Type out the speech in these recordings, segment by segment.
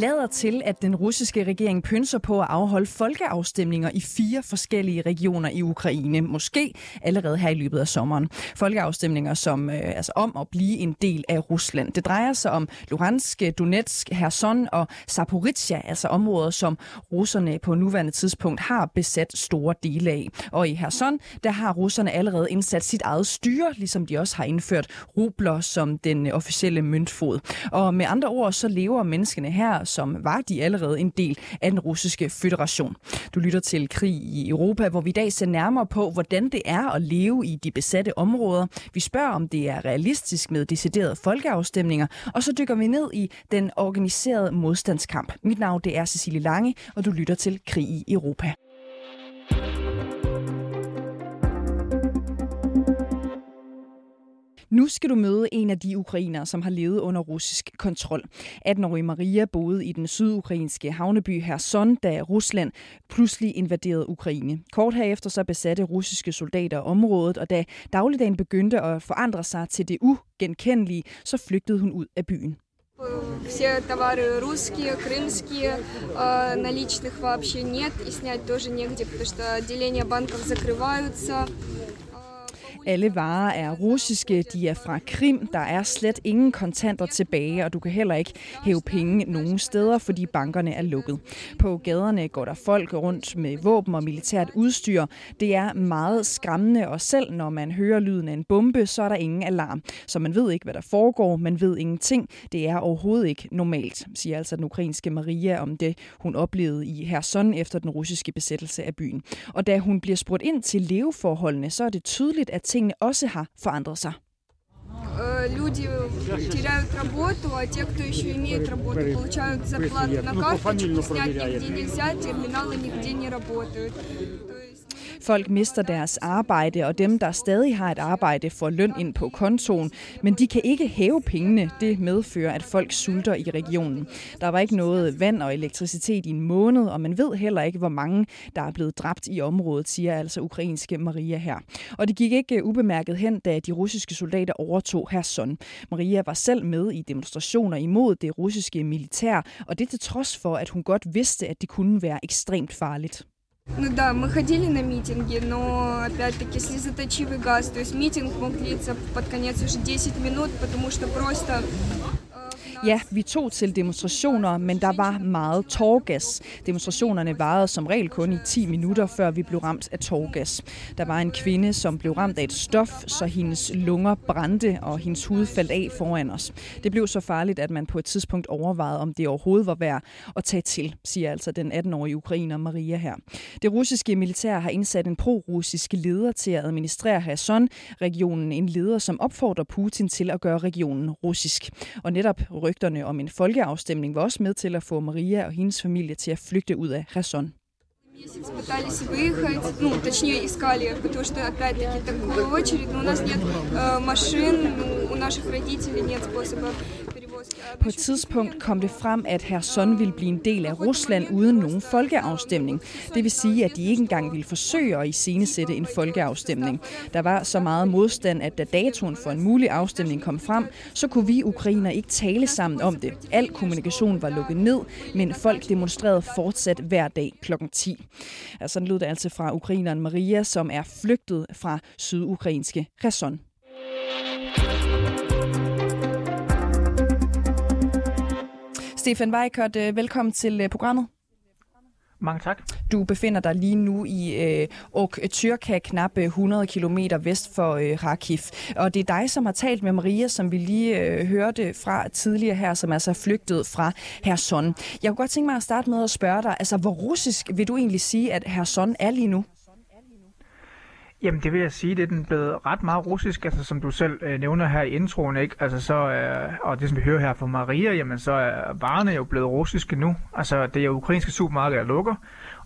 lader til, at den russiske regering pynser på at afholde folkeafstemninger i fire forskellige regioner i Ukraine, måske allerede her i løbet af sommeren. Folkeafstemninger som øh, altså om at blive en del af Rusland. Det drejer sig om Luhansk, Donetsk, Kherson og Zaporizhia, altså områder, som russerne på nuværende tidspunkt har besat store dele af. Og i Kherson, der har russerne allerede indsat sit eget styre, ligesom de også har indført rubler som den officielle møntfod. Og med andre ord, så lever menneskene her som var de allerede en del af den russiske føderation. Du lytter til Krig i Europa, hvor vi i dag ser nærmere på, hvordan det er at leve i de besatte områder. Vi spørger, om det er realistisk med deciderede folkeafstemninger, og så dykker vi ned i den organiserede modstandskamp. Mit navn det er Cecilie Lange, og du lytter til Krig i Europa. Nu skal du møde en af de ukrainere, som har levet under russisk kontrol. 18-årige Maria boede i den sydukrainske havneby Kherson, da Rusland pludselig invaderede Ukraine. Kort herefter så besatte russiske soldater området, og da dagligdagen begyndte at forandre sig til det ugenkendelige, så flygtede hun ud af byen. Все товары русские, крымские, э, наличных вообще нет, и снять тоже негде, потому что отделения банков закрываются. alle varer er russiske, de er fra Krim, der er slet ingen kontanter tilbage, og du kan heller ikke hæve penge nogen steder, fordi bankerne er lukket. På gaderne går der folk rundt med våben og militært udstyr. Det er meget skræmmende, og selv når man hører lyden af en bombe, så er der ingen alarm. Så man ved ikke, hvad der foregår, man ved ingenting. Det er overhovedet ikke normalt, siger altså den ukrainske Maria om det, hun oplevede i Kherson efter den russiske besættelse af byen. Og da hun bliver spurgt ind til leveforholdene, så er det tydeligt, at tingene også har forandret sig. Э, Люди теряют работу, а те, кто еще имеет работу, получают зарплату на карточку, снять нигде нельзя, терминалы нигде не работают. Folk mister deres arbejde, og dem, der stadig har et arbejde, får løn ind på kontoen, men de kan ikke hæve pengene. Det medfører, at folk sulter i regionen. Der var ikke noget vand og elektricitet i en måned, og man ved heller ikke, hvor mange, der er blevet dræbt i området, siger altså ukrainske Maria her. Og det gik ikke ubemærket hen, da de russiske soldater overtog Herson. Maria var selv med i demonstrationer imod det russiske militær, og det til trods for, at hun godt vidste, at det kunne være ekstremt farligt. Ну да, мы ходили на митинги, но опять-таки слезоточивый газ. То есть митинг мог длиться под конец уже 10 минут, потому что просто... Ja, vi tog til demonstrationer, men der var meget tårgas. Demonstrationerne varede som regel kun i 10 minutter, før vi blev ramt af tårgas. Der var en kvinde, som blev ramt af et stof, så hendes lunger brændte, og hendes hud faldt af foran os. Det blev så farligt, at man på et tidspunkt overvejede, om det overhovedet var værd at tage til, siger altså den 18-årige ukrainer Maria her. Det russiske militær har indsat en pro-russisk leder til at administrere Kherson-regionen, en leder, som opfordrer Putin til at gøre regionen russisk. Og netop rygterne om en folkeafstemning var også med til at få Maria og hendes familie til at flygte ud af Kherson. Месяц пытались выехать, ну, точнее, искали, потому что, опять-таки, такую очередь, но у нас нет э, машин, ну, у наших родителей нет способа перевозки. А på et tidspunkt kom det frem, at Herson ville blive en del af Rusland uden nogen folkeafstemning. Det vil sige, at de ikke engang ville forsøge at iscenesætte en folkeafstemning. Der var så meget modstand, at da datoen for en mulig afstemning kom frem, så kunne vi ukrainer ikke tale sammen om det. Al kommunikation var lukket ned, men folk demonstrerede fortsat hver dag kl. 10. Ja, sådan lød det altså fra ukraineren Maria, som er flygtet fra sydukrainske Kherson. Stefan Weikert, øh, velkommen til øh, programmet. Mange tak. Du befinder dig lige nu i øh, Oktyrka, knap øh, 100 km vest for øh, Kharkiv. Og det er dig, som har talt med Maria, som vi lige øh, hørte fra tidligere her, som altså er flygtet fra Kherson. Jeg kunne godt tænke mig at starte med at spørge dig, altså hvor russisk vil du egentlig sige, at Kherson er lige nu? Jamen det vil jeg sige, det er den blevet ret meget russisk, altså som du selv øh, nævner her i introen, ikke? Altså så, øh, og det som vi hører her fra Maria, jamen så er varerne jo blevet russiske nu. Altså det er jo ukrainske supermarkeder, der lukker,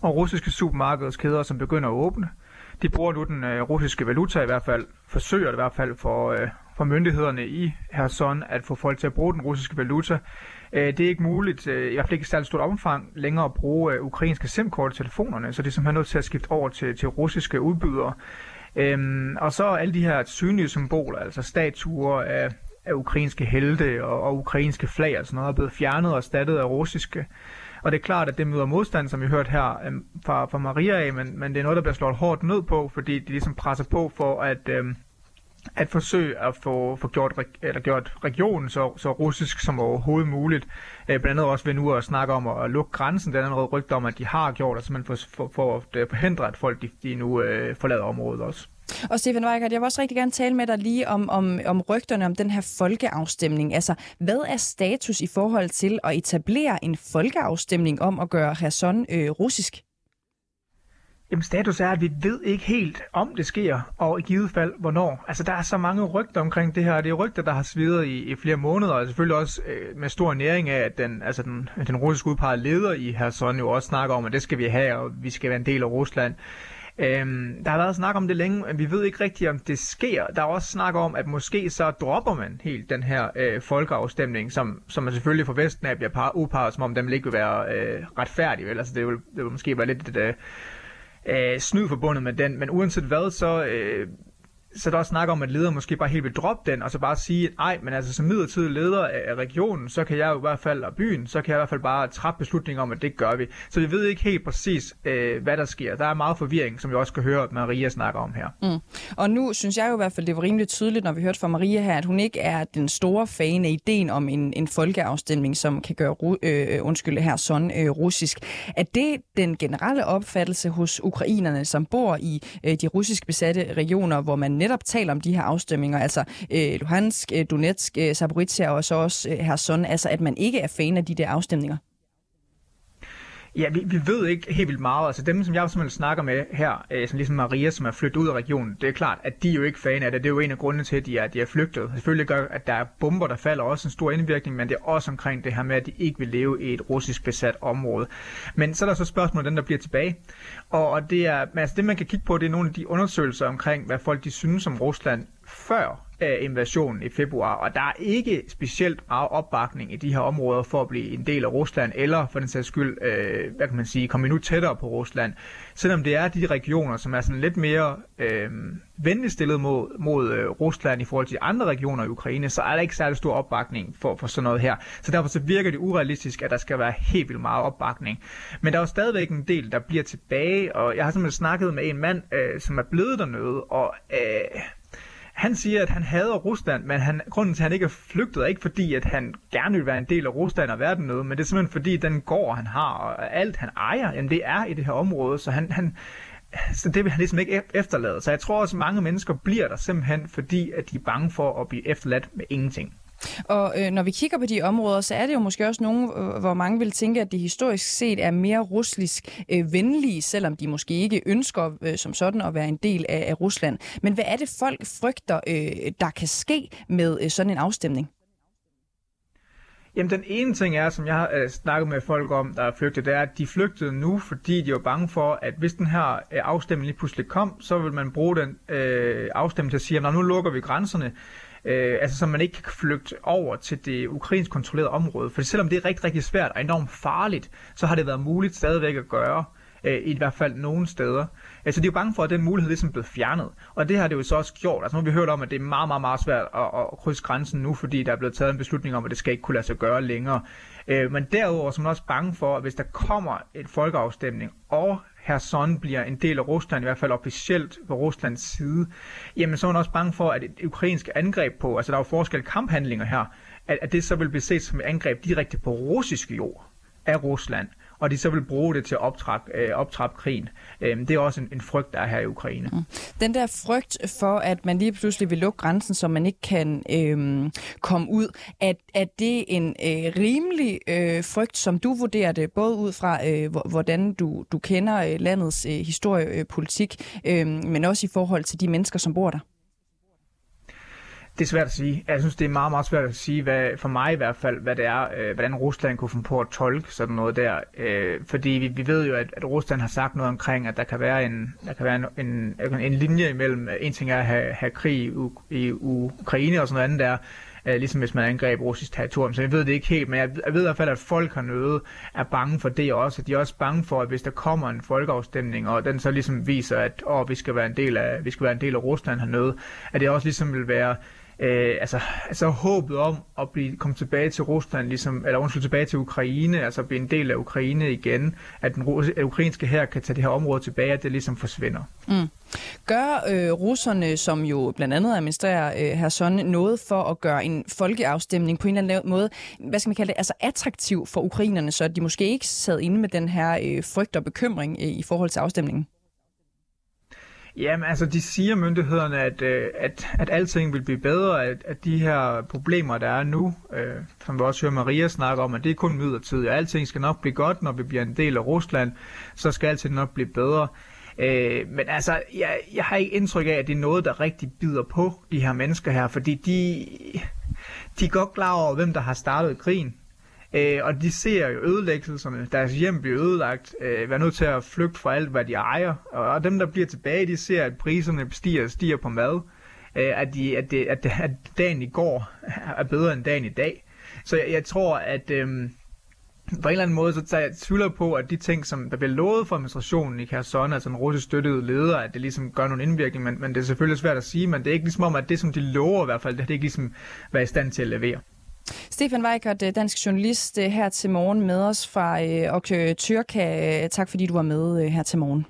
og russiske supermarkedskæder, som begynder at åbne. De bruger nu den øh, russiske valuta i hvert fald, forsøger i hvert fald for, øh, for myndighederne i Kherson at få folk til at bruge den russiske valuta. Øh, det er ikke muligt, øh, i hvert fald ikke i særligt stort omfang, længere at bruge øh, ukrainske SIM-kort i telefonerne, så det er simpelthen nødt til at skifte over til, til russiske udbydere. Øhm, og så alle de her synlige symboler, altså statuer af, af ukrainske helte og, og ukrainske flag og sådan noget, er blevet fjernet og erstattet af russiske. Og det er klart, at det møder modstand, som vi hørte her øhm, fra, fra Maria af, men, men det er noget, der bliver slået hårdt ned på, fordi de ligesom presser på for at, øhm, at forsøge at få, få gjort, eller gjort regionen så, så russisk som overhovedet muligt. Øh, blandt andet også ved nu at snakke om at lukke grænsen. Der er noget rygter om, at de har gjort, altså man får for, for at øh, forhindre, at folk de, de nu øh, forlader området også. Og Stefan Weikert, jeg vil også rigtig gerne tale med dig lige om, om, om rygterne om den her folkeafstemning. Altså, hvad er status i forhold til at etablere en folkeafstemning om at gøre Kherson øh, russisk? Jamen status er, at vi ved ikke helt, om det sker, og i givet fald, hvornår. Altså der er så mange rygter omkring det her, det er rygter, der har svidet i, i flere måneder, og selvfølgelig også øh, med stor næring af, at den, altså den, den russiske udpegede leder i Herson jo også snakker om, at det skal vi have, og vi skal være en del af Rusland. Øhm, der har været snak om det længe, men vi ved ikke rigtigt, om det sker. Der er også snak om, at måske så dropper man helt den her øh, folkeafstemning, som, som man selvfølgelig for Vesten af bliver uparet, som om den ikke vil være øh, retfærdig. Vel? Altså, det, vil, det vil måske være lidt... Øh, øh, snyd forbundet med den, men uanset hvad, så, øh, så er der også snak om, at leder måske bare helt vil droppe den, og så bare sige, at ej, men altså som midlertidig leder af regionen, så kan jeg jo i hvert fald, og byen, så kan jeg i hvert fald bare træffe beslutninger om, at det gør vi. Så vi ved ikke helt præcis, øh, hvad der sker. Der er meget forvirring, som vi også kan høre, at Maria snakker om her. Mm. Og nu synes jeg jo i hvert fald, det var rimelig tydeligt, når vi hørte fra Maria her, at hun ikke er den store fan af ideen om en, en folkeafstemning, som kan gøre, øh, øh, undskyld her, sådan øh, russisk. Er det den generelle opfattelse hos ukrainerne, som bor i øh, de russisk besatte regioner, hvor man netop taler om de her afstemninger, altså øh, Luhansk, øh, Donetsk, øh, Zaporizhia og så også øh, Herson, altså at man ikke er fan af de der afstemninger? Ja, vi, vi ved ikke helt vildt meget. Altså dem, som jeg simpelthen snakker med her, øh, som ligesom Maria, som er flyttet ud af regionen, det er klart, at de er jo ikke fan af det. Det er jo en af grundene til, at de er, de er flygtet. Selvfølgelig gør, at der er bomber, der falder også en stor indvirkning, men det er også omkring det her med, at de ikke vil leve i et russisk besat område. Men så er der så spørgsmålet, den der bliver tilbage. Og, og det er, altså det man kan kigge på, det er nogle af de undersøgelser omkring, hvad folk de synes om Rusland før af invasionen i februar, og der er ikke specielt meget opbakning i de her områder for at blive en del af Rusland, eller for den sags skyld, øh, hvad kan man sige, komme endnu tættere på Rusland. Selvom det er de regioner, som er sådan lidt mere øh, venligt stillet mod, mod øh, Rusland i forhold til andre regioner i Ukraine, så er der ikke særlig stor opbakning for, for sådan noget her. Så derfor så virker det urealistisk, at der skal være helt vildt meget opbakning. Men der er jo stadigvæk en del, der bliver tilbage, og jeg har simpelthen snakket med en mand, øh, som er blevet dernede, og øh, han siger, at han hader Rusland, men han, grunden til, at han ikke er flygtet, er ikke fordi, at han gerne vil være en del af Rusland og verden noget, men det er simpelthen fordi, den gård, han har, og alt han ejer, jamen det er i det her område, så han, han, så det vil han ligesom ikke efterlade. Så jeg tror også, at mange mennesker bliver der simpelthen, fordi at de er bange for at blive efterladt med ingenting. Og øh, når vi kigger på de områder, så er det jo måske også nogle, øh, hvor mange vil tænke, at de historisk set er mere russisk øh, venlige, selvom de måske ikke ønsker øh, som sådan at være en del af, af Rusland. Men hvad er det, folk frygter, øh, der kan ske med øh, sådan en afstemning? Jamen den ene ting er, som jeg har øh, snakket med folk om, der er flygtet, det er, at de flygtede nu, fordi de var bange for, at hvis den her øh, afstemning lige pludselig kom, så vil man bruge den øh, afstemning til at sige, at nu lukker vi grænserne øh, altså så man ikke kan flygte over til det ukrainsk kontrollerede område. For selvom det er rigtig, rigtig svært og enormt farligt, så har det været muligt stadigvæk at gøre øh, i hvert fald nogle steder. Altså de er jo bange for, at den mulighed ligesom er blevet fjernet. Og det har det jo så også gjort. Altså nu har vi hørt om, at det er meget, meget, meget svært at, at krydse grænsen nu, fordi der er blevet taget en beslutning om, at det skal ikke kunne lade sig gøre længere. Øh, men derudover så er man også bange for, at hvis der kommer en folkeafstemning, og Kherson bliver en del af Rusland, i hvert fald officielt på Ruslands side, jamen så er man også bange for, at et ukrainsk angreb på, altså der er jo forskel kamphandlinger her, at, at det så vil blive set som et angreb direkte på russisk jord af Rusland og de så vil bruge det til at optrappe, øh, optrappe krigen. Øh, det er også en, en frygt, der er her i Ukraine. Mm. Den der frygt for, at man lige pludselig vil lukke grænsen, så man ikke kan øh, komme ud, at, er det en øh, rimelig øh, frygt, som du vurderer det, både ud fra, øh, hvordan du, du kender øh, landets øh, historiepolitik, øh, øhm, men også i forhold til de mennesker, som bor der? Det er svært at sige. Jeg synes, det er meget, meget svært at sige, hvad, for mig i hvert fald, hvad det er, øh, hvordan Rusland kunne finde på at tolke sådan noget der. Øh, fordi vi, vi ved jo, at, at Rusland har sagt noget omkring, at der kan være en, der kan være en, en, en linje imellem, en ting er at have, have krig i, i Ukraine og sådan noget andet der, øh, ligesom hvis man angreb russisk territorium. Så jeg ved det ikke helt, men jeg, jeg ved i hvert fald, at folk hernede er bange for det også. De er også bange for, at hvis der kommer en folkeafstemning, og den så ligesom viser, at åh, vi skal være en del af, vi skal være en del af Rusland hernede, at det også ligesom vil være øh, altså, altså håbet om at blive, komme tilbage til Rusland, ligesom, eller undskyld, tilbage til Ukraine, altså blive en del af Ukraine igen, at den at ukrainske her kan tage det her område tilbage, at det ligesom forsvinder. Mm. Gør øh, russerne, som jo blandt andet administrerer øh, Herson, noget for at gøre en folkeafstemning på en eller anden måde, hvad skal man kalde det, altså attraktiv for ukrainerne, så de måske ikke sad inde med den her øh, frygt og bekymring øh, i forhold til afstemningen? Jamen altså, de siger myndighederne, at, øh, at, at alting vil blive bedre, at, at de her problemer, der er nu, øh, som vi også hører Maria snakke om, at det er kun midlertidigt, og alting skal nok blive godt, når vi bliver en del af Rusland, så skal alting nok blive bedre. Øh, men altså, jeg, jeg har ikke indtryk af, at det er noget, der rigtig bider på de her mennesker her, fordi de, de er godt klar over, hvem der har startet krigen. Øh, og de ser jo ødelæggelserne, deres hjem bliver ødelagt, øh, være nødt til at flygte fra alt, hvad de ejer. Og, og dem, der bliver tilbage, de ser, at priserne stiger stiger på mad. Øh, at, de, at, det, at, at dagen i går er bedre end dagen i dag. Så jeg, jeg tror, at... Øh, på en eller anden måde, så tager jeg tvivler på, at de ting, som der bliver lovet fra administrationen i Kherson, altså en russisk støttede leder, at det ligesom gør nogen indvirkning, men, men det er selvfølgelig svært at sige, men det er ikke ligesom om, at det, som de lover i hvert fald, det er ikke ligesom være i stand til at levere. Stefan Weikert, øh, dansk journalist øh, her til morgen med os fra øh, Tyrka. Øh, tak fordi du var med her til morgen.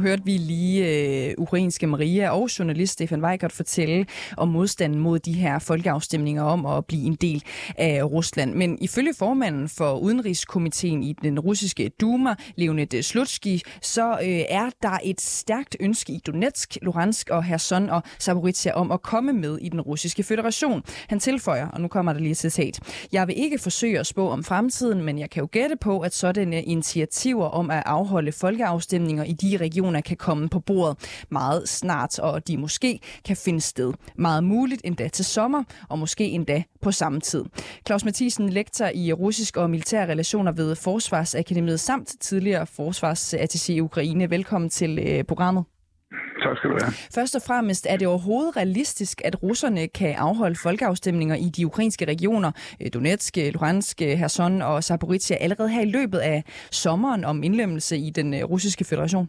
Hørte vi lige øh, ukrainske Maria og journalist Stefan Weigert fortælle om modstanden mod de her folkeafstemninger om at blive en del af Rusland. Men ifølge formanden for Udenrigskomiteen i den russiske Duma, Leonid Slutski, så øh, er der et stærkt ønske i Donetsk, Luhansk og Kherson og Zaporizhia om at komme med i den russiske føderation. Han tilføjer, og nu kommer der lige et citat. Jeg vil ikke forsøge at spå om fremtiden, men jeg kan jo gætte på, at sådanne initiativer om at afholde folkeafstemninger i de regioner, regioner kan komme på bordet meget snart, og de måske kan finde sted. Meget muligt endda til sommer, og måske endda på samme tid. Claus Mathisen, lektor i russisk og militære relationer ved Forsvarsakademiet samt tidligere forsvarsattaché i Ukraine. Velkommen til øh, programmet. Tak skal du have. Først og fremmest, er det overhovedet realistisk, at russerne kan afholde folkeafstemninger i de ukrainske regioner, øh, Donetsk, Luhansk, Kherson og Zaporizhia, allerede her i løbet af sommeren om indlemmelse i den øh, russiske federation?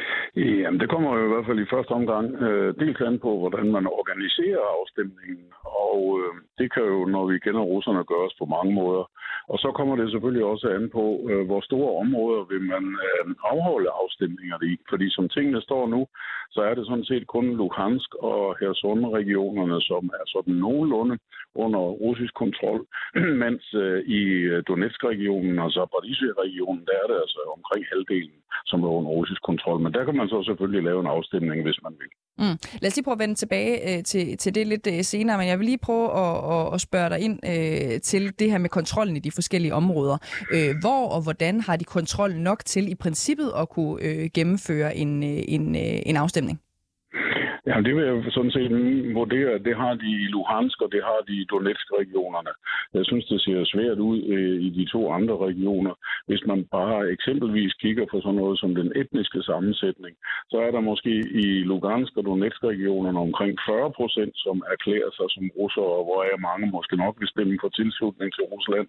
Jamen, det kommer jo i hvert fald i første omgang øh, dels an på, hvordan man organiserer afstemningen. Og øh, det kan jo, når vi kender russerne, gøres på mange måder. Og så kommer det selvfølgelig også an på, øh, hvor store områder vil man øh, afholde afstemningerne i. Fordi som tingene står nu, så er det sådan set kun Luhansk og Kherson-regionerne, som er sådan nogenlunde under russisk kontrol, mens øh, i øh, Donetsk-regionen og Zaporizhia-regionen, der er det altså omkring halvdelen, som er under russisk kontrol. Men der kan man så selvfølgelig lave en afstemning, hvis man vil. Mm. Lad os lige prøve at vende tilbage øh, til, til det lidt øh, senere, men jeg vil lige prøve at, at, at spørge dig ind øh, til det her med kontrollen i de forskellige områder. Øh, hvor og hvordan har de kontrol nok til i princippet at kunne øh, gennemføre en, øh, en, øh, en afstemning? Ja, det vil jeg sådan set vurdere. Det har de i Luhansk, og det har de i Donetsk-regionerne. Jeg synes, det ser svært ud øh, i de to andre regioner. Hvis man bare eksempelvis kigger på sådan noget som den etniske sammensætning, så er der måske i Lugansk og Donetsk-regionerne omkring 40 procent, som erklærer sig som russere, hvor er mange måske nok vil stemme for tilslutning til Rusland,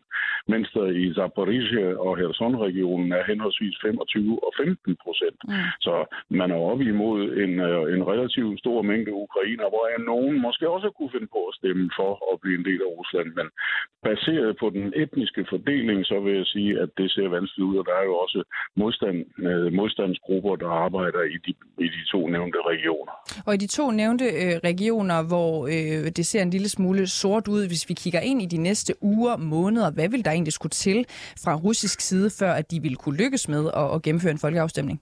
mens der i Zaporizhia og Kherson-regionen er henholdsvis 25 og 15 procent. Mm. Så man er oppe imod en, øh, en relativt stor mængde ukrainer, hvor jeg nogen måske også kunne finde på at stemme for at blive en del af Rusland. Men baseret på den etniske fordeling, så vil jeg sige, at det ser vanskeligt ud, og der er jo også modstand, øh, modstandsgrupper, der arbejder i de, i de to nævnte regioner. Og i de to nævnte øh, regioner, hvor øh, det ser en lille smule sort ud, hvis vi kigger ind i de næste uger, måneder, hvad vil der egentlig skulle til fra russisk side, før at de ville kunne lykkes med at, at gennemføre en folkeafstemning?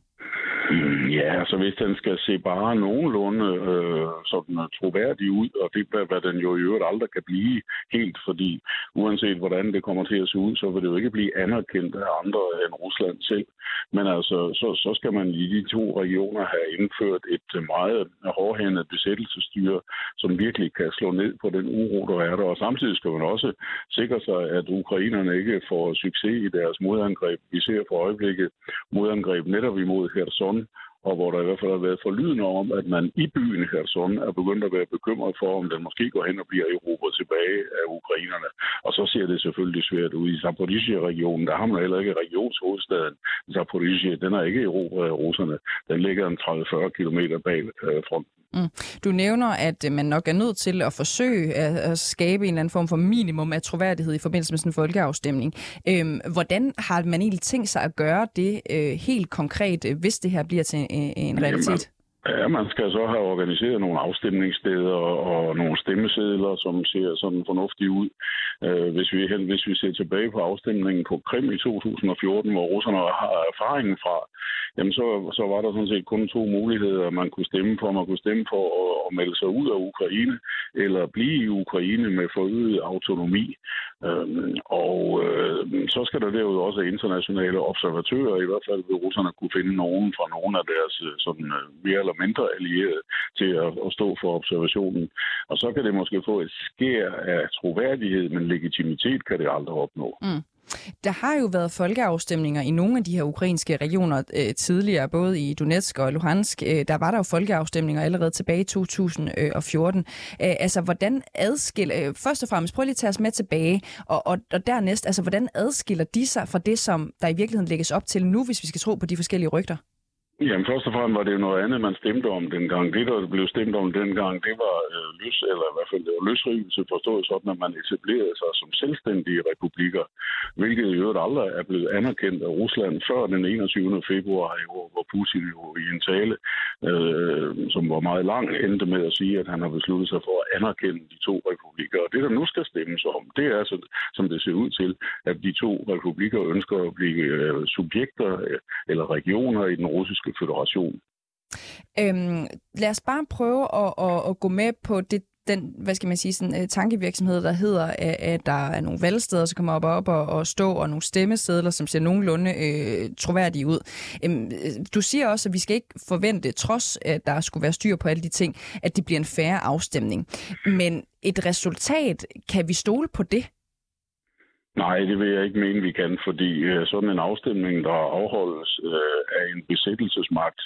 Ja, altså hvis den skal se bare nogenlunde øh, sådan øh, troværdig ud, og det er, hvad den jo i øvrigt aldrig kan blive helt, fordi uanset hvordan det kommer til at se ud, så vil det jo ikke blive anerkendt af andre end Rusland selv. Men altså, så, så skal man i de to regioner have indført et øh, meget hårdhændet besættelsesstyre, som virkelig kan slå ned på den uro, der er der. Og samtidig skal man også sikre sig, at ukrainerne ikke får succes i deres modangreb. Vi ser for øjeblikket modangreb netop imod Kherson, og hvor der i hvert fald har været forlydende om, at man i byen Kherson er begyndt at være bekymret for, om den måske går hen og bliver erobret tilbage af ukrainerne. Og så ser det selvfølgelig svært ud. I Zaporizhia-regionen, der har man heller ikke regionshovedstaden. Zaporizhia, den er ikke erobret af russerne. Den ligger en 30-40 km bag øh, fronten. Mm. Du nævner, at øh, man nok er nødt til at forsøge at, at skabe en eller anden form for minimum af troværdighed i forbindelse med sådan en folkeafstemning. Øhm, hvordan har man egentlig tænkt sig at gøre det øh, helt konkret, øh, hvis det her bliver til en, en realitet? Ja, man skal så have organiseret nogle afstemningssteder og nogle stemmesedler, som ser sådan fornuftigt ud. Øh, hvis vi, hvis vi ser tilbage på afstemningen på Krim i 2014, hvor russerne har erfaringen fra, jamen så, så var der sådan set kun to muligheder, man kunne stemme for. Man kunne stemme for at, at melde sig ud af Ukraine, eller blive i Ukraine med forøget autonomi. Øhm, og øh, så skal der derudover også internationale observatører, i hvert fald vil russerne kunne finde nogen fra nogle af deres øh, sådan, øh, mere eller mindre allierede til at, at stå for observationen. Og så kan det måske få et skær af troværdighed, men legitimitet kan det aldrig opnå. Mm. Der har jo været folkeafstemninger i nogle af de her ukrainske regioner øh, tidligere, både i Donetsk og Luhansk. Øh, der var der jo folkeafstemninger allerede tilbage i 2014. Øh, altså, hvordan adskiller... Øh, først og fremmest, prøv lige at tage os med tilbage, og, og, og dernæst, altså, hvordan adskiller de sig fra det, som der i virkeligheden lægges op til nu, hvis vi skal tro på de forskellige rygter? Jamen først og fremmest var det jo noget andet, man stemte om dengang. Det, der blev stemt om dengang, det var øh, løs, eller i hvert fald det var løsrivelse forstået sådan, at man etablerede sig som selvstændige republikker, hvilket i øvrigt aldrig er blevet anerkendt af Rusland før den 21. februar, hvor Putin jo i en tale, øh, som var meget lang, endte med at sige, at han har besluttet sig for at anerkende de to republikker. Og det, der nu skal stemmes om, det er, så, som det ser ud til, at de to republikker ønsker at blive øh, subjekter øh, eller regioner i den russiske russiske federation. Øhm, lad os bare prøve at, at, at gå med på det, den, hvad skal man sige, sådan, uh, tankevirksomhed, der hedder, at, at der er nogle valgsteder, som kommer op, op og, og stå, og nogle stemmesedler, som ser nogenlunde øh, troværdige ud. Øhm, øh, du siger også, at vi skal ikke forvente, trods at der skulle være styr på alle de ting, at det bliver en færre afstemning. Men et resultat, kan vi stole på det? Nej, det vil jeg ikke mene, vi kan, fordi øh, sådan en afstemning, der afholdes øh, af en besættelsesmagt,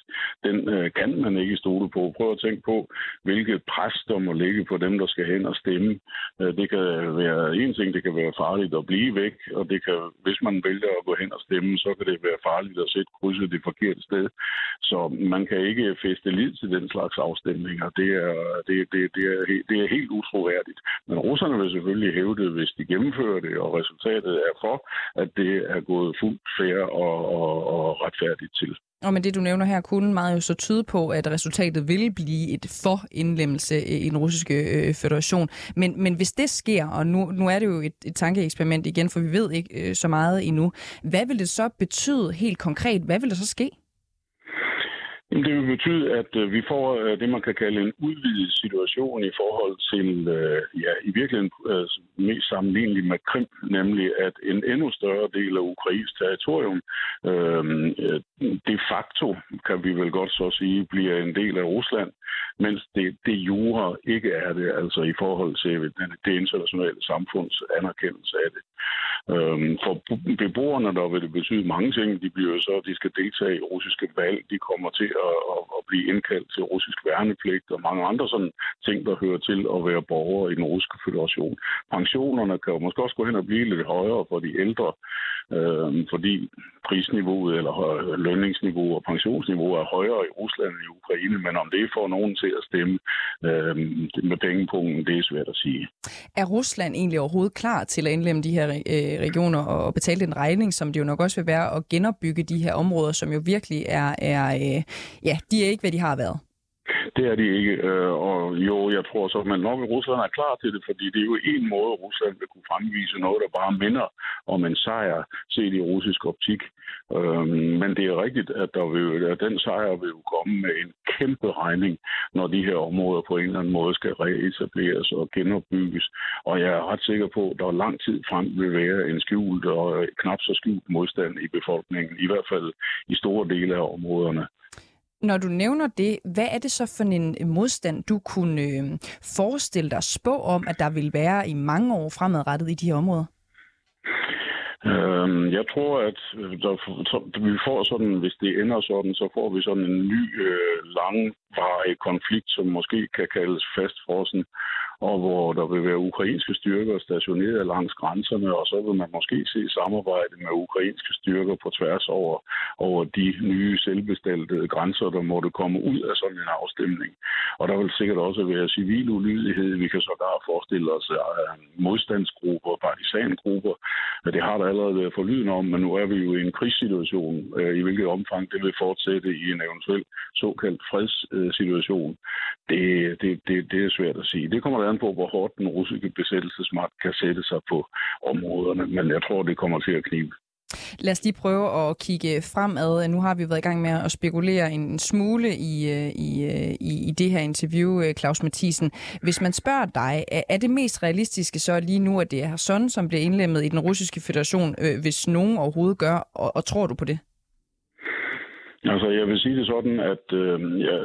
den øh, kan man ikke stole på. Prøv at tænke på, hvilket pres der må ligge på dem, der skal hen og stemme. Øh, det kan være en ting, det kan være farligt at blive væk, og det kan, hvis man vælger at gå hen og stemme, så kan det være farligt at sætte krydset det forkerte sted. Så man kan ikke feste lid til den slags afstemninger. Det er, det, det, det er, det er helt utroværdigt. Men russerne vil selvfølgelig hæve det, hvis de gennemfører det, og resultatet er for, at det er gået fuldt fair og, og, og retfærdigt til. Og med det, du nævner her, kunne meget jo så tyde på, at resultatet ville blive et for indlemmelse i den russiske øh, federation. Men, men hvis det sker, og nu, nu er det jo et, et tankeeksperiment igen, for vi ved ikke øh, så meget endnu, hvad vil det så betyde helt konkret? Hvad vil der så ske? Det vil betyde, at øh, vi får øh, det, man kan kalde en udvidet situation i forhold til, øh, ja, i virkeligheden mest sammenlignelig med Krim, nemlig at en endnu større del af Ukrains territorium de facto, kan vi vel godt så sige, bliver en del af Rusland, mens det, det jure ikke er det, altså i forhold til det internationale samfunds anerkendelse af det. Øhm, for beboerne der vil det betyde mange ting. De bliver så, de skal deltage i russiske valg, de kommer til at, at, at blive indkaldt til russisk værnepligt og mange andre sådan ting, der hører til at være borgere i den russiske federation. Pensionerne kan jo måske også gå hen og blive lidt højere for de ældre, øh, fordi prisniveauet eller lønningsniveau og pensionsniveau er højere i Rusland end i Ukraine, men om det får nogen til at stemme øh, med pengepunkten, det er svært at sige. Er Rusland egentlig overhovedet klar til at indlemme de her øh, regioner og betale den regning, som det jo nok også vil være at genopbygge de her områder, som jo virkelig er, er øh, ja, de er ikke, hvad de har været det er de ikke. Øh, og jo, jeg tror så, men nok Rusland er klar til det, fordi det er jo en måde, Rusland vil kunne fremvise noget, der bare minder om en sejr set i russisk optik. Øhm, men det er rigtigt, at, der vil, at den sejr vil jo komme med en kæmpe regning, når de her områder på en eller anden måde skal reetableres og genopbygges. Og jeg er ret sikker på, at der lang tid frem vil være en skjult og øh, knap så skjult modstand i befolkningen, i hvert fald i store dele af områderne. Når du nævner det, hvad er det så for en modstand, du kunne øh, forestille dig spå om, at der vil være i mange år fremadrettet i de her områder? Øhm, jeg tror, at øh, der, så, vi får sådan, hvis det ender sådan, så får vi sådan en ny, øh, langvarig konflikt, som måske kan kaldes fastfrossen, og hvor der vil være ukrainske styrker stationeret langs grænserne, og så vil man måske se samarbejde med ukrainske styrker på tværs over, over de nye selvbestaltede grænser, der måtte komme ud af sådan en afstemning. Og der vil sikkert også være civil ulydighed. Vi kan sågar forestille os modstandsgrupper, partisangrupper. Det har der allerede været forlyden om, men nu er vi jo i en krigssituation, øh, i hvilket omfang det vil fortsætte i en eventuel såkaldt fredssituation. Det, det, det, det er svært at sige. Det kommer der an på, hvor hårdt den russiske besættelsesmagt kan sætte sig på områderne, men jeg tror, det kommer til at knibe. Lad os lige prøve at kigge fremad. Nu har vi været i gang med at spekulere en smule i, øh, i, øh, i, i det her interview, øh, Claus Mathisen. Hvis man spørger dig, er det mest realistiske så lige nu, at det er sådan, som bliver indlemmet i den russiske federation, hvis nogen overhovedet gør, og, og tror du på det? Altså, jeg vil sige det sådan, at øh, jeg,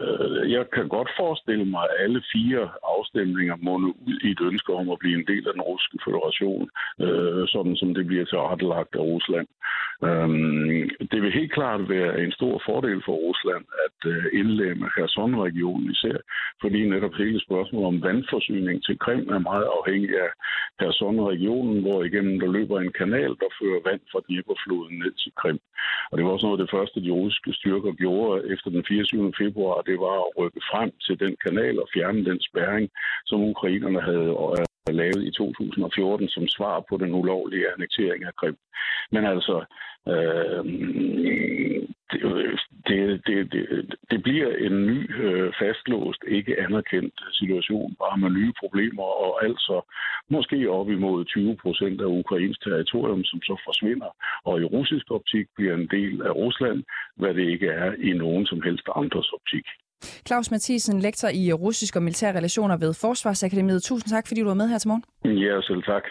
jeg kan godt forestille mig, at alle fire afstemninger munde ud i et ønske om at blive en del af den russiske federation, øh, sådan som det bliver tilrettelagt af Rusland. Øh, det vil helt klart være en stor fordel for Rusland at øh, indlemme Kherson-regionen især, fordi netop hele spørgsmålet om vandforsyning til Krim er meget afhængig af Kherson-regionen, hvor igennem der løber en kanal, der fører vand fra Dnieperfloden ned til Krim. Og det var også noget af det første, de russiske styrker gjorde efter den 24. februar, det var at rykke frem til den kanal og fjerne den spærring, som ukrainerne havde lavet i 2014 som svar på den ulovlige annektering af Krim. Men altså, øh, det, det, det, det, bliver en ny, øh, fastlåst, ikke anerkendt situation, bare med nye problemer, og altså måske op imod 20 procent af Ukrains territorium, som så forsvinder, og i russisk optik bliver en del af Rusland, hvad det ikke er i nogen som helst andres optik. Claus Mathisen, lektor i russisk og militære relationer ved Forsvarsakademiet. Tusind tak, fordi du var med her til morgen. Ja, selv tak.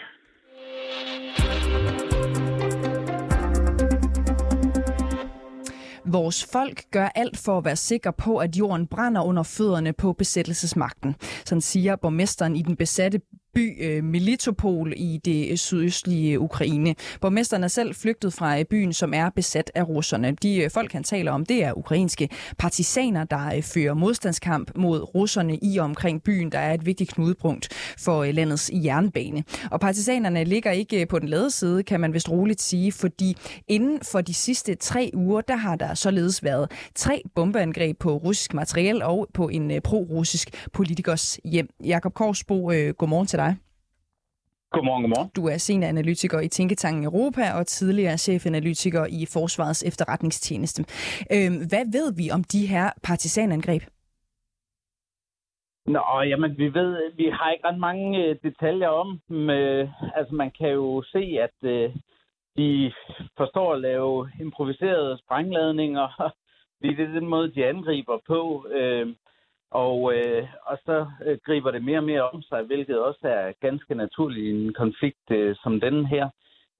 Vores folk gør alt for at være sikre på, at jorden brænder under fødderne på besættelsesmagten. Sådan siger borgmesteren i den besatte by øh, Melitopol i det øh, sydøstlige Ukraine. Borgmesteren er selv flygtet fra øh, byen, som er besat af russerne. De folk, han taler om, det er ukrainske partisaner, der fører modstandskamp mod russerne i og omkring byen, der er et vigtigt knudepunkt for landets jernbane. Og partisanerne ligger ikke på den lade side, kan man vist roligt sige, fordi inden for de sidste tre uger, der har der således været tre bombeangreb på russisk materiel og på en pro-russisk politikers hjem. Jakob Korsbo, godmorgen til dig. Godmorgen, godmorgen. Du er senioranalytiker i Tænketanken Europa og tidligere chefanalytiker i Forsvarets efterretningstjeneste. Øh, hvad ved vi om de her partisanangreb? Nå, jamen, vi ved, vi har ikke ret mange øh, detaljer om dem. Øh, altså, man kan jo se, at øh, de forstår at lave improviserede sprængladninger, det er den måde, de angriber på. Øh, og, øh, og så øh, griber det mere og mere om sig, hvilket også er ganske naturligt i en konflikt øh, som den her.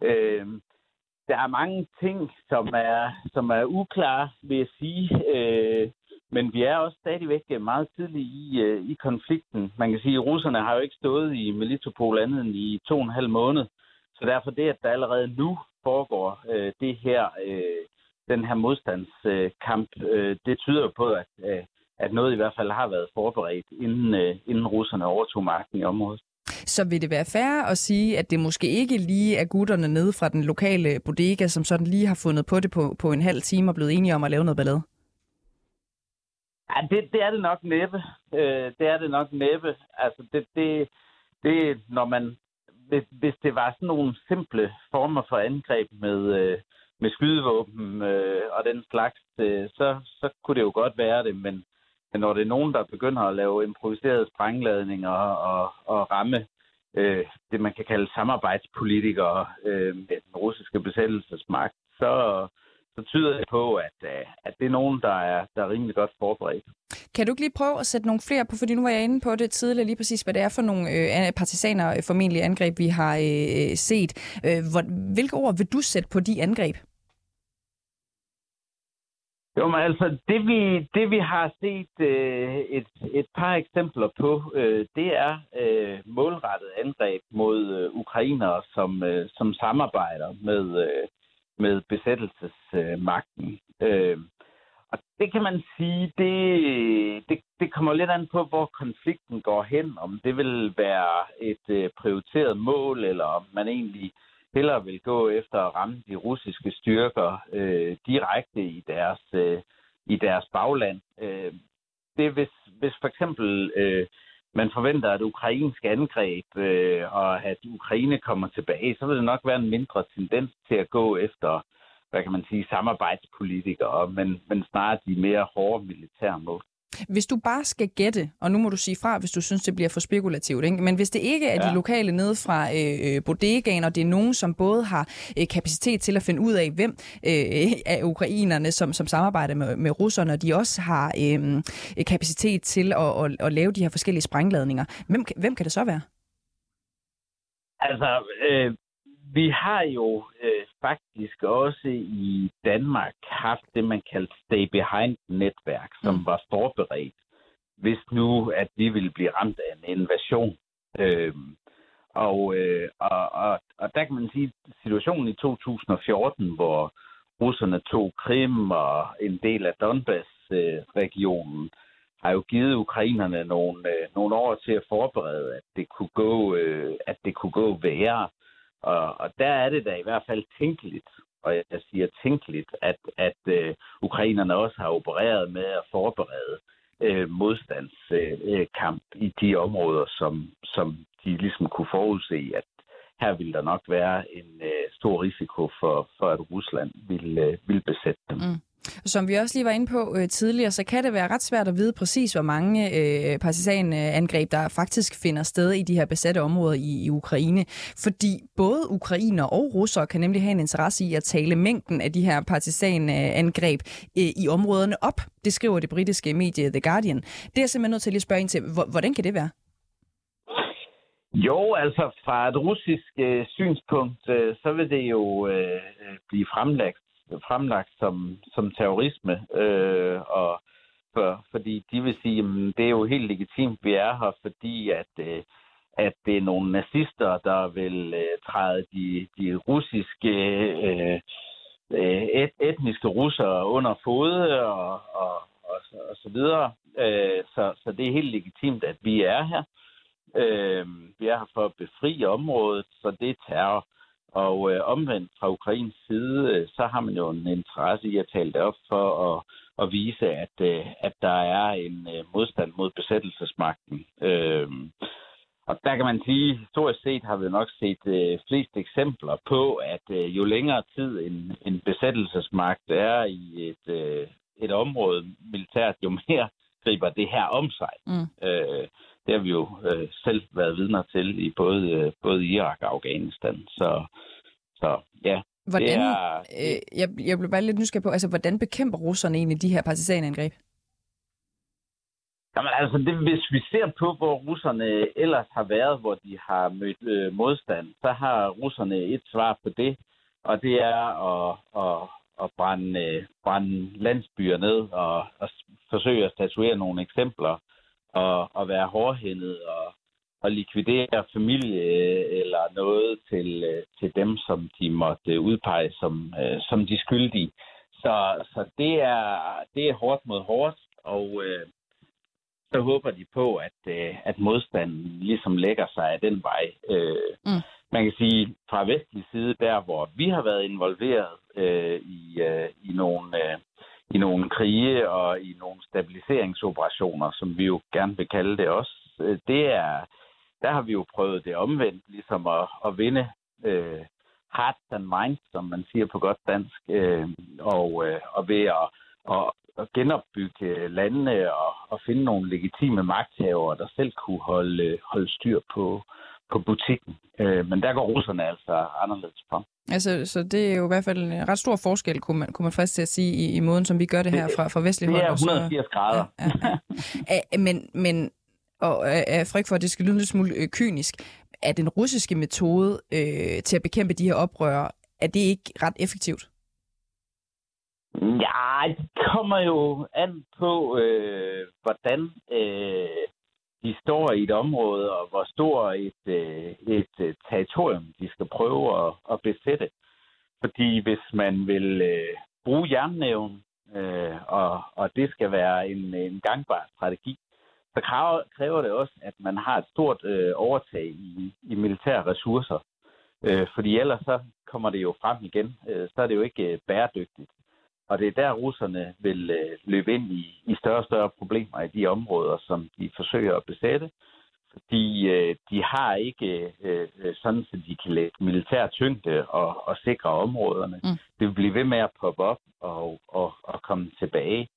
Øh, der er mange ting, som er, som er uklare, vil jeg sige. Øh, men vi er også stadigvæk øh, meget tidligt i, øh, i konflikten. Man kan sige, at russerne har jo ikke stået i Melitopol andet end i to og en halv måned. Så derfor det, at der allerede nu foregår øh, det her, øh, den her modstandskamp, øh, det tyder på, at, øh, at noget i hvert fald har været forberedt, inden, øh, inden russerne overtog magten i området. Så vil det være fair at sige, at det måske ikke lige er gutterne nede fra den lokale bodega, som sådan lige har fundet på det på, på en halv time og blevet enige om at lave noget ballade? Ja, det, det er det nok næppe. Øh, det er det nok næppe. Altså, det, det, det når man... Hvis, hvis det var sådan nogle simple former for angreb med, øh, med skydevåben øh, og den slags, øh, så, så kunne det jo godt være det, men når det er nogen, der begynder at lave improviserede sprængladninger og, og ramme øh, det, man kan kalde samarbejdspolitikere øh, med den russiske besættelsesmagt, så, så tyder det på, at, øh, at det er nogen, der er, der er rimelig godt forberedt. Kan du ikke lige prøve at sætte nogle flere på, fordi nu var jeg inde på det tidligere, lige præcis hvad det er for nogle øh, partisaner, øh, formentlig angreb, vi har øh, øh, set. Øh, hvor, hvilke ord vil du sætte på de angreb? Jo, men altså, det vi, det vi har set øh, et, et par eksempler på, øh, det er øh, målrettet angreb mod øh, ukrainere, som, øh, som samarbejder med, øh, med besættelsesmagten. Øh, og det kan man sige, det, det, det kommer lidt an på, hvor konflikten går hen. Om det vil være et øh, prioriteret mål, eller om man egentlig hellere vil gå efter at ramme de russiske styrker øh, direkte i deres, øh, i deres bagland. Øh, det hvis, hvis for eksempel øh, man forventer et ukrainsk angreb, øh, og at Ukraine kommer tilbage, så vil det nok være en mindre tendens til at gå efter, hvad kan man sige, samarbejdspolitikere, men, men snarere de mere hårde militære mål. Hvis du bare skal gætte, og nu må du sige fra, hvis du synes, det bliver for spekulativt, ikke? men hvis det ikke er ja. de lokale nede fra øh, øh, bodegaen, og det er nogen, som både har øh, kapacitet til at finde ud af, hvem øh, af ukrainerne, som, som samarbejder med, med russerne, og de også har øh, kapacitet til at, at, at lave de her forskellige sprængladninger, hvem, hvem kan det så være? Altså, øh, vi har jo øh, faktisk også i Danmark haft det, man kaldte stay behind-netværk, som mm. var forberedt, hvis nu, at vi ville blive ramt af en invasion. Øh, og, øh, og, og, og der kan man sige, at situationen i 2014, hvor russerne tog Krim og en del af Donbass-regionen, øh, har jo givet ukrainerne nogle, øh, nogle år til at forberede, at det kunne gå, øh, at det kunne gå værre. Og, og der er det da i hvert fald tænkeligt, og jeg siger tænkeligt, at, at øh, ukrainerne også har opereret med at forberede øh, modstandskamp øh, i de områder, som, som de ligesom kunne forudse, at her ville der nok være en øh, stor risiko for, for, at Rusland ville, øh, ville besætte dem. Mm. Som vi også lige var inde på øh, tidligere, så kan det være ret svært at vide præcis, hvor mange øh, partisanangreb, der faktisk finder sted i de her besatte områder i, i Ukraine. Fordi både ukrainer og russere kan nemlig have en interesse i at tale mængden af de her partisanangreb øh, i områderne op. Det skriver det britiske medie The Guardian. Det er jeg simpelthen nødt til at spørge ind til. Hvordan kan det være? Jo, altså fra et russisk øh, synspunkt, øh, så vil det jo øh, øh blive fremlagt fremlagt som, som terrorisme, øh, og for, fordi de vil sige, at det er jo helt legitimt, vi er her, fordi at, øh, at det er nogle nazister, der vil øh, træde de, de russiske øh, øh et, etniske russere under fod og, og, og, og så videre. Øh, så, så det er helt legitimt, at vi er her. Øh, vi er her for at befri området, så det er terror. Og øh, omvendt fra Ukrains side, øh, så har man jo en interesse i at tale det op for at, at vise, at, øh, at der er en øh, modstand mod besættelsesmagten. Øh, og der kan man sige, historisk set har vi nok set øh, flest eksempler på, at øh, jo længere tid en, en besættelsesmagt er i et, øh, et område militært, jo mere griber det her om sig. Mm. Øh, det har vi jo øh, selv været vidner til i både, øh, både Irak og Afghanistan. Så, så ja, Hvordan, er, øh, jeg, jeg blev bare lidt nysgerrig på, altså hvordan bekæmper russerne egentlig de her partisanangreb? Jamen altså, det, hvis vi ser på, hvor russerne ellers har været, hvor de har mødt øh, modstand, så har russerne et svar på det, og det er at, at, at brænde, øh, brænde landsbyer ned og, og forsøge at statuere nogle eksempler og, og være hårdhændet og, og likvidere familie eller noget til, øh, til dem, som de måtte udpege som, øh, som de skyldige. Så, så det, er, det er hårdt mod hårdt, og øh, så håber de på, at, øh, at modstanden ligesom lægger sig af den vej. Øh, mm. Man kan sige, fra vestlig side, der hvor vi har været involveret øh, i, øh, i nogle... Øh, i nogle krige og i nogle stabiliseringsoperationer, som vi jo gerne vil kalde det også. Øh, det er, der har vi jo prøvet det omvendt, ligesom at, at vinde øh, hearts and minds, som man siger på godt dansk, øh, og, øh, og ved at, at, at genopbygge landene og, og finde nogle legitime magthavere, der selv kunne holde, holde styr på, på butikken. Øh, men der går russerne altså anderledes på. Altså, så det er jo i hvert fald en ret stor forskel, kunne man, kunne man faktisk til at sige, i, i måden, som vi gør det her fra, fra vestlig hold. Det er 180 grader. Ja, ja, ja. men, men og er frygt for, at det skal lyde en lille smule øh, kynisk, er den russiske metode øh, til at bekæmpe de her oprør, er det ikke ret effektivt? Ja, det kommer jo an på, øh, hvordan øh, de står i et område, og hvor stor et, øh, et øh, territorium de skal prøve at, at besætte. Fordi hvis man vil øh, bruge jernnæven, øh, og, og det skal være en, en gangbar strategi, så kræver, kræver det også, at man har et stort øh, overtag i, i militære ressourcer. Øh, fordi ellers så kommer det jo frem igen. Øh, så er det jo ikke øh, bæredygtigt. Og det er der, russerne vil øh, løbe ind i, i større og større problemer i de områder, som de forsøger at besætte. Fordi øh, de har ikke øh, sådan, at de kan lægge militær tyngde og, og sikre områderne. Mm. Det vil blive ved med at poppe op og, og, og komme tilbage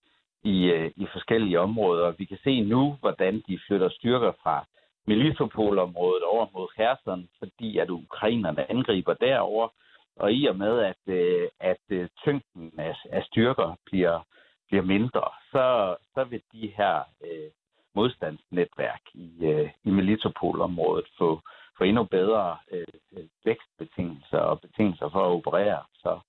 i, øh, i forskellige områder. Vi kan se nu, hvordan de flytter styrker fra Melitopol-området over mod Kherson, fordi at ukrainerne angriber derover og i og med, at, øh, at øh, tyngden af, af styrker bliver, bliver mindre, så, så vil de her øh, modstandsnetværk i, øh, i Melitopol-området få, få endnu bedre øh, vækstbetingelser og betingelser for at operere. Så,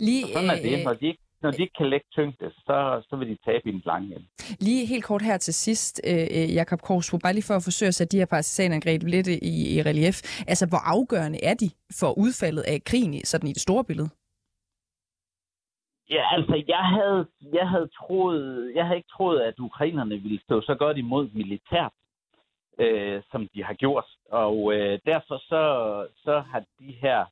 Lige, så sådan er det. Når de ikke når de ikke kan lægge tyngde, så, så vil de tabe i den lange ende. Lige helt kort her til sidst, øh, øh Jakob Korsbo, bare lige for at forsøge at sætte de her partisanangreb lidt i, i relief. Altså, hvor afgørende er de for udfaldet af krigen sådan i det store billede? Ja, altså, jeg havde, jeg havde troet, jeg havde ikke troet, at ukrainerne ville stå så godt imod militært, øh, som de har gjort. Og øh, derfor så, så har de her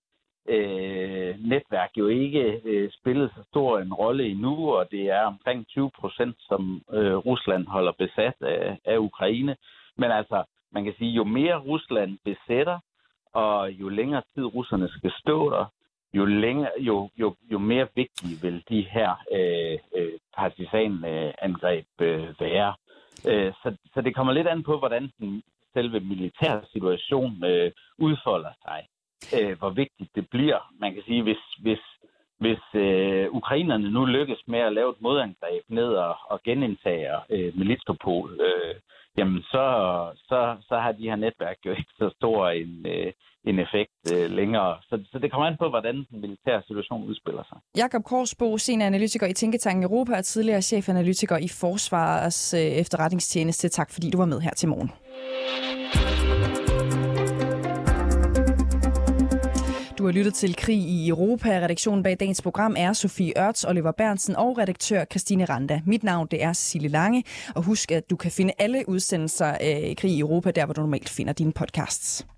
øh, netværk jo ikke øh, spillet så stor en rolle endnu, og det er omkring 20 procent, som øh, Rusland holder besat af, af Ukraine. Men altså, man kan sige, jo mere Rusland besætter, og jo længere tid russerne skal stå der, jo, længere, jo, jo, jo mere vigtige vil de her øh, øh, partisanangreb øh, være. Øh, så, så det kommer lidt an på, hvordan den selve militære situation øh, udfolder sig øh, hvor vigtigt det bliver. Man kan sige, hvis, hvis, hvis øh, ukrainerne nu lykkes med at lave et modangreb ned og, og genindtage øh, Melitopol, øh, jamen så, så, så har de her netværk jo ikke så stor en, øh, en effekt øh, længere. Så, så det kommer an på, hvordan den militære situation udspiller sig. Jakob Korsbo, senioranalytiker i Tænketanken Europa og tidligere chefanalytiker i Forsvarets øh, efterretningstjeneste. Tak fordi du var med her til morgen. Du har lyttet til Krig i Europa. Redaktionen bag dagens program er Sofie Ørts, Oliver Bernsen og redaktør Christine Randa. Mit navn det er Cecilie Lange, og husk at du kan finde alle udsendelser øh, af Krig i Europa, der hvor du normalt finder dine podcasts.